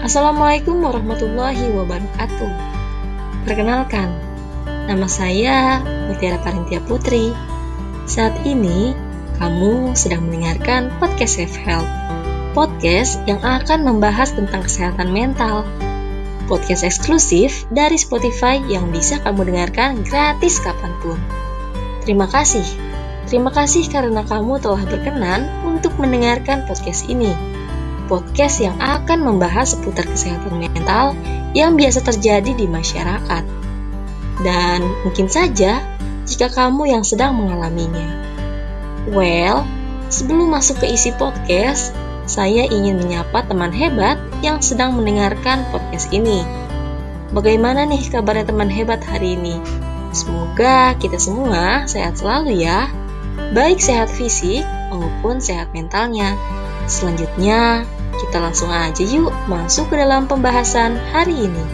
Assalamualaikum warahmatullahi wabarakatuh. Perkenalkan, nama saya Mutiara Parintia Putri. Saat ini, kamu sedang mendengarkan podcast Safe Health. Podcast yang akan membahas tentang kesehatan mental. Podcast eksklusif dari Spotify yang bisa kamu dengarkan gratis kapan pun. Terima kasih. Terima kasih karena kamu telah berkenan untuk mendengarkan podcast ini podcast yang akan membahas seputar kesehatan mental yang biasa terjadi di masyarakat. Dan mungkin saja jika kamu yang sedang mengalaminya. Well, sebelum masuk ke isi podcast, saya ingin menyapa teman hebat yang sedang mendengarkan podcast ini. Bagaimana nih kabarnya teman hebat hari ini? Semoga kita semua sehat selalu ya, baik sehat fisik maupun sehat mentalnya. Selanjutnya, kita langsung aja yuk masuk ke dalam pembahasan hari ini.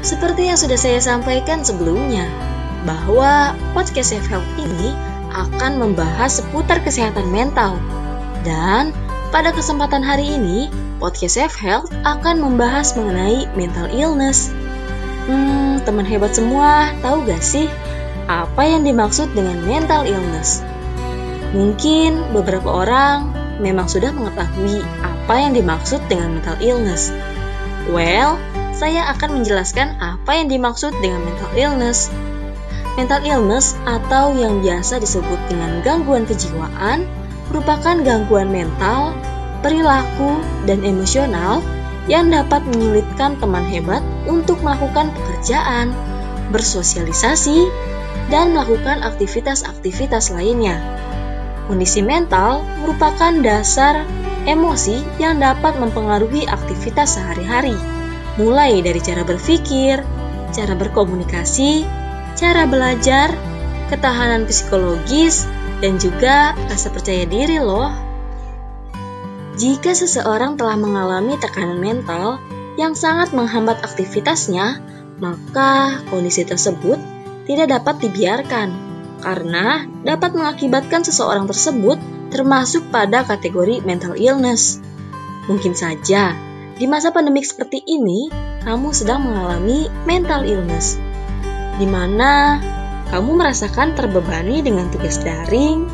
Seperti yang sudah saya sampaikan sebelumnya, bahwa podcast Safe Health ini akan membahas seputar kesehatan mental. Dan pada kesempatan hari ini, podcast Safe Health akan membahas mengenai mental illness. Hmm, teman hebat semua, tahu gak sih apa yang dimaksud dengan mental illness? Mungkin beberapa orang memang sudah mengetahui apa yang dimaksud dengan mental illness. Well, saya akan menjelaskan apa yang dimaksud dengan mental illness. Mental illness atau yang biasa disebut dengan gangguan kejiwaan merupakan gangguan mental, perilaku, dan emosional yang dapat menyulitkan teman hebat untuk melakukan pekerjaan, bersosialisasi, dan melakukan aktivitas-aktivitas lainnya. Kondisi mental merupakan dasar emosi yang dapat mempengaruhi aktivitas sehari-hari, mulai dari cara berpikir, cara berkomunikasi, cara belajar, ketahanan psikologis, dan juga rasa percaya diri loh. Jika seseorang telah mengalami tekanan mental yang sangat menghambat aktivitasnya, maka kondisi tersebut tidak dapat dibiarkan karena dapat mengakibatkan seseorang tersebut termasuk pada kategori mental illness. Mungkin saja di masa pandemik seperti ini, kamu sedang mengalami mental illness, di mana kamu merasakan terbebani dengan tugas daring,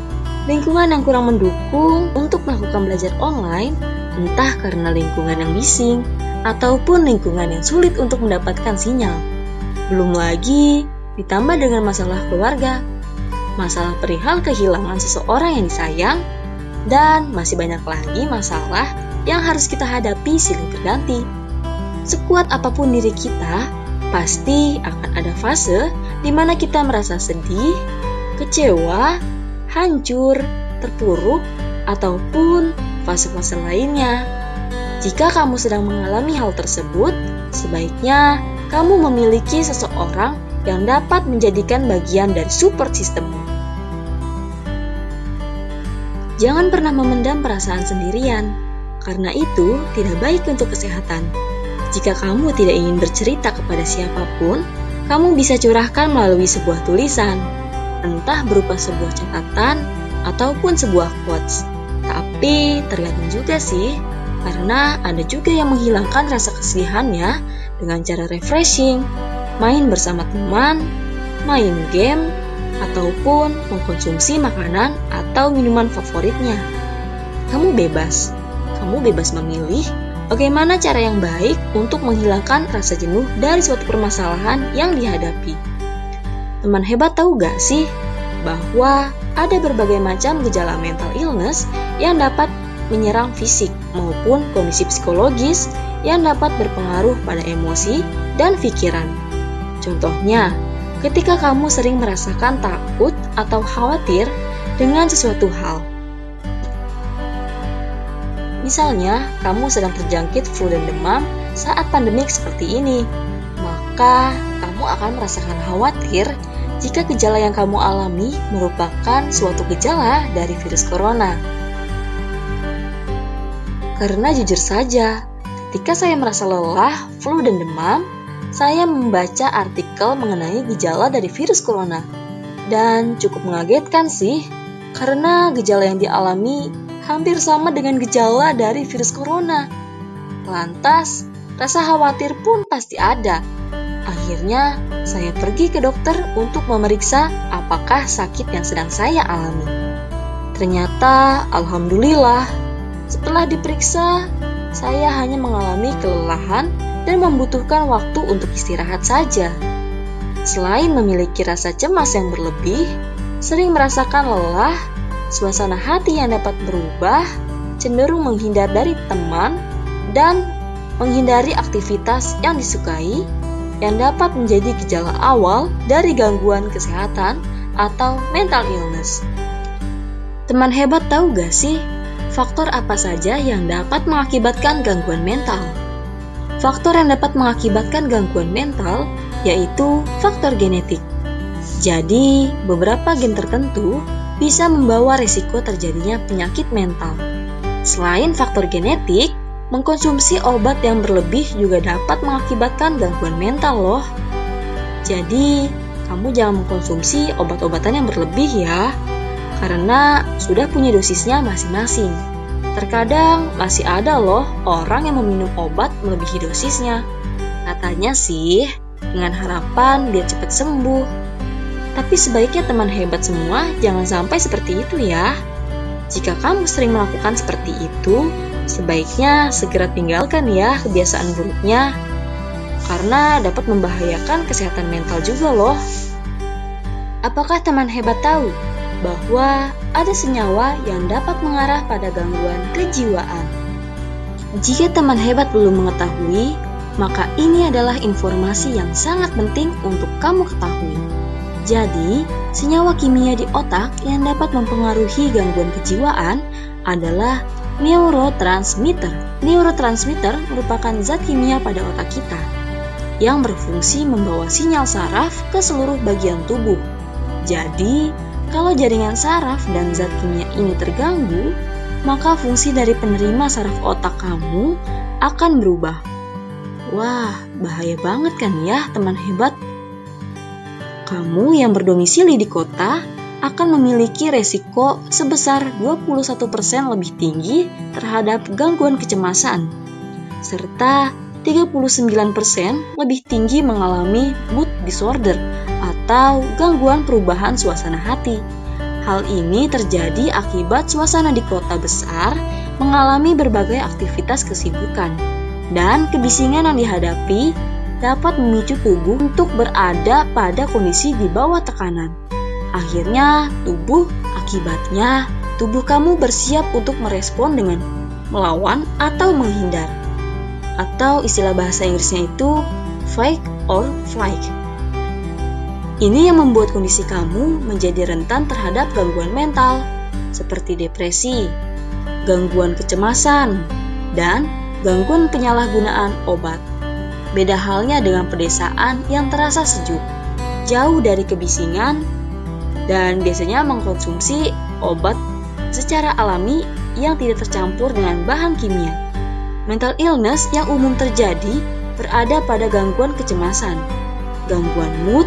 lingkungan yang kurang mendukung untuk melakukan belajar online, entah karena lingkungan yang bising ataupun lingkungan yang sulit untuk mendapatkan sinyal. Belum lagi ditambah dengan masalah keluarga masalah perihal kehilangan seseorang yang disayang, dan masih banyak lagi masalah yang harus kita hadapi silih berganti. Sekuat apa pun diri kita, pasti akan ada fase di mana kita merasa sedih, kecewa, hancur, terpuruk, ataupun fase-fase lainnya. Jika kamu sedang mengalami hal tersebut, sebaiknya kamu memiliki seseorang yang dapat menjadikan bagian dari support sistemmu. Jangan pernah memendam perasaan sendirian, karena itu tidak baik untuk kesehatan. Jika kamu tidak ingin bercerita kepada siapa pun, kamu bisa curahkan melalui sebuah tulisan, entah berupa sebuah catatan ataupun sebuah quotes. Tapi tergantung juga sih, karena ada juga yang menghilangkan rasa kesedihannya dengan cara refreshing, main bersama teman, main game, ataupun mengkonsumsi makanan atau minuman favoritnya. Kamu bebas. Kamu bebas memilih bagaimana cara yang baik untuk menghilangkan rasa jenuh dari suatu permasalahan yang dihadapi. Teman hebat tahu gak sih bahwa ada berbagai macam gejala mental illness yang dapat menyerang fisik maupun kondisi psikologis yang dapat berpengaruh pada emosi dan pikiran. Contohnya, ketika kamu sering merasakan takut atau khawatir dengan sesuatu hal. Misalnya, kamu sedang terjangkit flu dan demam saat pandemik seperti ini, maka kamu akan merasakan khawatir jika gejala yang kamu alami merupakan suatu gejala dari virus corona. Karena jujur saja, ketika saya merasa lelah, flu dan demam, saya membaca artikel mengenai gejala dari virus corona. Dan cukup mengagetkan sih, karena gejala yang dialami hampir sama dengan gejala dari virus corona. Lantas, rasa khawatir pun pasti ada. Akhirnya, saya pergi ke dokter untuk memeriksa apakah sakit yang sedang saya alami. Ternyata, alhamdulillah, setelah diperiksa, saya hanya mengalami kelelahan dan membutuhkan waktu untuk istirahat saja. Selain memiliki rasa cemas yang berlebih, sering merasakan lelah, suasana hati yang dapat berubah, cenderung menghindar dari teman, dan menghindari aktivitas yang disukai yang dapat menjadi gejala awal dari gangguan kesehatan atau mental illness. Teman hebat tahu gak sih faktor apa saja yang dapat mengakibatkan gangguan mental? Faktor yang dapat mengakibatkan gangguan mental yaitu faktor genetik. Jadi, beberapa gen tertentu bisa membawa risiko terjadinya penyakit mental. Selain faktor genetik, mengkonsumsi obat yang berlebih juga dapat mengakibatkan gangguan mental loh. Jadi, kamu jangan mengkonsumsi obat-obatan yang berlebih ya, karena sudah punya dosisnya masing-masing. Terkadang masih ada loh orang yang meminum obat melebihi dosisnya. Katanya sih, dengan harapan biar cepat sembuh. Tapi sebaiknya teman hebat semua jangan sampai seperti itu ya. Jika kamu sering melakukan seperti itu, sebaiknya segera tinggalkan ya kebiasaan buruknya. Karena dapat membahayakan kesehatan mental juga loh. Apakah teman hebat tahu bahwa ada senyawa yang dapat mengarah pada gangguan kejiwaan? Jika teman hebat belum mengetahui, maka ini adalah informasi yang sangat penting untuk kamu ketahui. Jadi, senyawa kimia di otak yang dapat mempengaruhi gangguan kejiwaan adalah neurotransmitter. Neurotransmitter merupakan zat kimia pada otak kita yang berfungsi membawa sinyal saraf ke seluruh bagian tubuh. Jadi, kalau jaringan saraf dan zat kimia ini terganggu, maka fungsi dari penerima saraf otak kamu akan berubah Wah, bahaya banget kan ya teman hebat? Kamu yang berdomisili di kota akan memiliki resiko sebesar 21% lebih tinggi terhadap gangguan kecemasan, serta 39% lebih tinggi mengalami mood disorder atau gangguan perubahan suasana hati. Hal ini terjadi akibat suasana di kota besar mengalami berbagai aktivitas kesibukan dan kebisingan yang dihadapi dapat memicu tubuh untuk berada pada kondisi di bawah tekanan. Akhirnya, tubuh akibatnya tubuh kamu bersiap untuk merespon dengan melawan atau menghindar. Atau istilah bahasa Inggrisnya itu fight or flight. Ini yang membuat kondisi kamu menjadi rentan terhadap gangguan mental, seperti depresi, gangguan kecemasan, dan gangguan penyalahgunaan obat. Beda halnya dengan pedesaan yang terasa sejuk, jauh dari kebisingan, dan biasanya mengkonsumsi obat secara alami yang tidak tercampur dengan bahan kimia. Mental illness yang umum terjadi berada pada gangguan kecemasan, gangguan mood,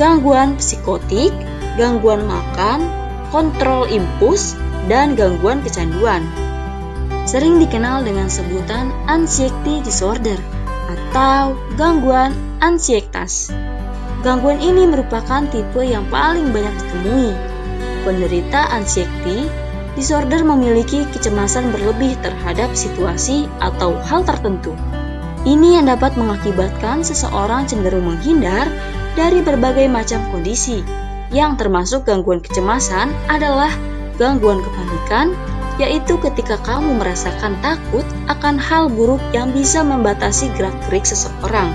gangguan psikotik, gangguan makan, kontrol impuls, dan gangguan kecanduan sering dikenal dengan sebutan anxiety disorder atau gangguan ansietas. Gangguan ini merupakan tipe yang paling banyak ditemui. Penderita anxiety disorder memiliki kecemasan berlebih terhadap situasi atau hal tertentu. Ini yang dapat mengakibatkan seseorang cenderung menghindar dari berbagai macam kondisi, yang termasuk gangguan kecemasan adalah gangguan kepanikan, yaitu ketika kamu merasakan takut akan hal buruk yang bisa membatasi gerak-gerik seseorang.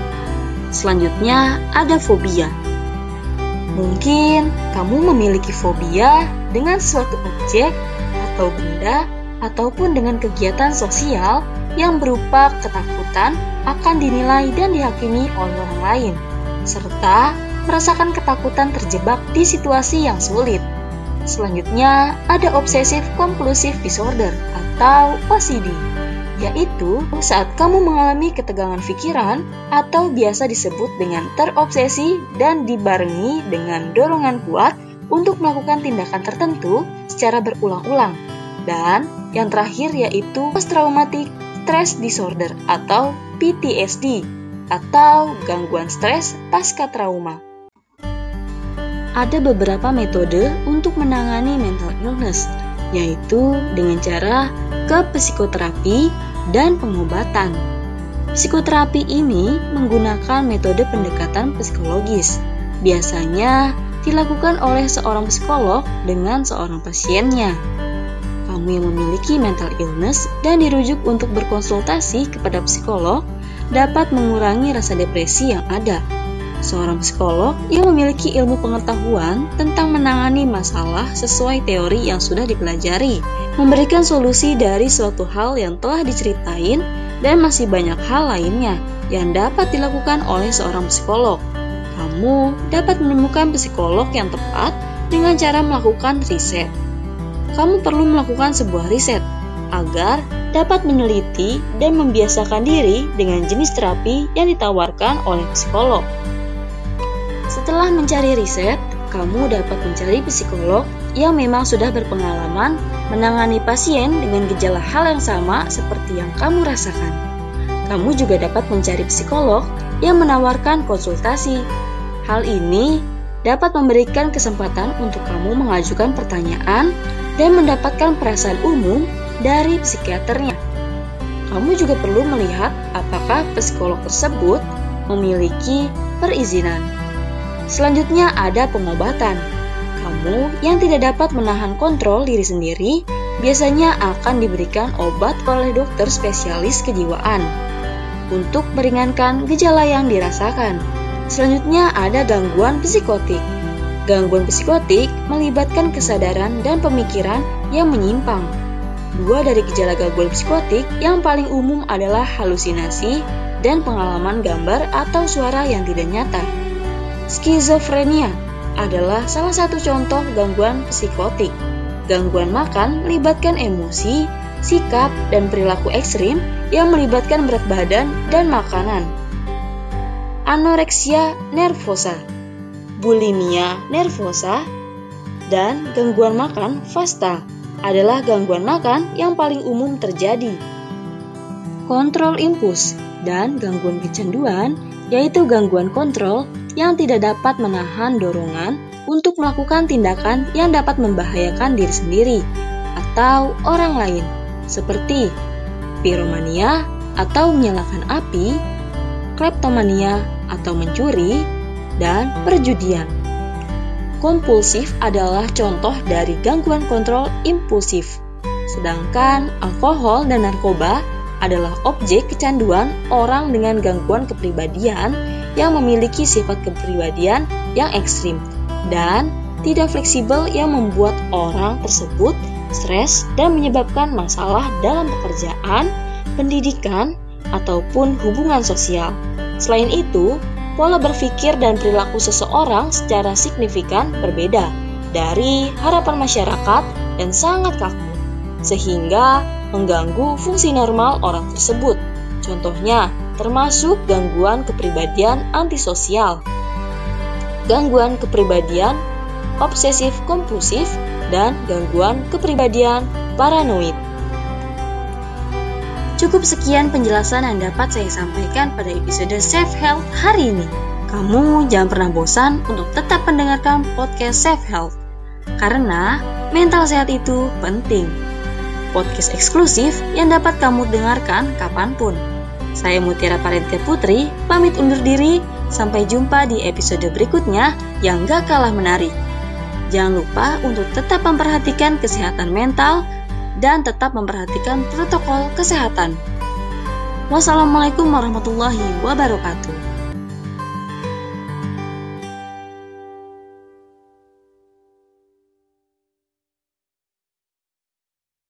Selanjutnya, ada fobia. Mungkin kamu memiliki fobia dengan suatu objek atau benda ataupun dengan kegiatan sosial yang berupa ketakutan akan dinilai dan dihakimi oleh orang lain, serta merasakan ketakutan terjebak di situasi yang sulit. Selanjutnya, ada obsesif compulsive disorder atau OCD, yaitu saat kamu mengalami ketegangan pikiran atau biasa disebut dengan terobsesi dan dibarengi dengan dorongan kuat untuk melakukan tindakan tertentu secara berulang-ulang. Dan yang terakhir yaitu post traumatic stress disorder atau PTSD atau gangguan stres pasca trauma. Ada beberapa metode untuk menangani mental illness, yaitu dengan cara ke psikoterapi dan pengobatan. Psikoterapi ini menggunakan metode pendekatan psikologis. Biasanya dilakukan oleh seorang psikolog dengan seorang pasiennya. Kamu yang memiliki mental illness dan dirujuk untuk berkonsultasi kepada psikolog dapat mengurangi rasa depresi yang ada. Seorang psikolog yang memiliki ilmu pengetahuan tentang menangani masalah sesuai teori yang sudah dipelajari, memberikan solusi dari suatu hal yang telah diceritain dan masih banyak hal lainnya yang dapat dilakukan oleh seorang psikolog. Kamu dapat menemukan psikolog yang tepat dengan cara melakukan riset. Kamu perlu melakukan sebuah riset agar dapat meneliti dan membiasakan diri dengan jenis terapi yang ditawarkan oleh psikolog. Setelah mencari riset, kamu dapat mencari psikolog yang memang sudah berpengalaman menangani pasien dengan gejala hal yang sama seperti yang kamu rasakan. Kamu juga dapat mencari psikolog yang menawarkan konsultasi. Hal ini dapat memberikan kesempatan untuk kamu mengajukan pertanyaan dan mendapatkan perasaan umum dari psikiaternya. Kamu juga perlu melihat apakah psikolog tersebut memiliki perizinan. Selanjutnya ada pengobatan. Kamu yang tidak dapat menahan kontrol diri sendiri biasanya akan diberikan obat oleh dokter spesialis kejiwaan untuk meringankan gejala yang dirasakan. Selanjutnya ada gangguan psikotik. Gangguan psikotik melibatkan kesadaran dan pemikiran yang menyimpang Dua dari gejala gangguan psikotik yang paling umum adalah halusinasi dan pengalaman gambar atau suara yang tidak nyata. Skizofrenia adalah salah satu contoh gangguan psikotik. Gangguan makan melibatkan emosi, sikap, dan perilaku ekstrim yang melibatkan berat badan dan makanan. Anoreksia nervosa, bulimia nervosa, dan gangguan makan fasta adalah gangguan makan yang paling umum terjadi. Kontrol impuls dan gangguan kecanduan yaitu gangguan kontrol yang tidak dapat menahan dorongan untuk melakukan tindakan yang dapat membahayakan diri sendiri atau orang lain, seperti piromania atau menyalakan api, kleptomania atau mencuri, dan perjudian. Kompulsif adalah contoh dari gangguan kontrol impulsif. Sedangkan alkohol dan narkoba adalah objek kecanduan orang dengan gangguan kepribadian yang memiliki sifat kepribadian yang ekstrim dan tidak fleksibel yang membuat orang tersebut stres dan menyebabkan masalah dalam pekerjaan, pendidikan, ataupun hubungan sosial. Selain itu, pola berpikir dan perilaku seseorang secara signifikan berbeda dari harapan masyarakat dan sangat kaku, sehingga mengganggu fungsi normal orang tersebut. Contohnya, termasuk gangguan kepribadian antisosial, gangguan kepribadian obsesif kompulsif, dan gangguan kepribadian paranoid. Cukup sekian penjelasan yang dapat saya sampaikan pada episode Self Health hari ini. Kamu jangan pernah bosan untuk tetap mendengarkan podcast Self Health, karena mental sehat itu penting. Podcast eksklusif yang dapat kamu dengarkan kapan pun. Saya Mutiara Parentia Putri, pamit undur diri. Sampai jumpa di episode berikutnya yang gak kalah menarik. Jangan lupa untuk tetap memperhatikan kesehatan mental dan tetap memperhatikan protokol kesehatan. Wassalamualaikum warahmatullahi wabarakatuh.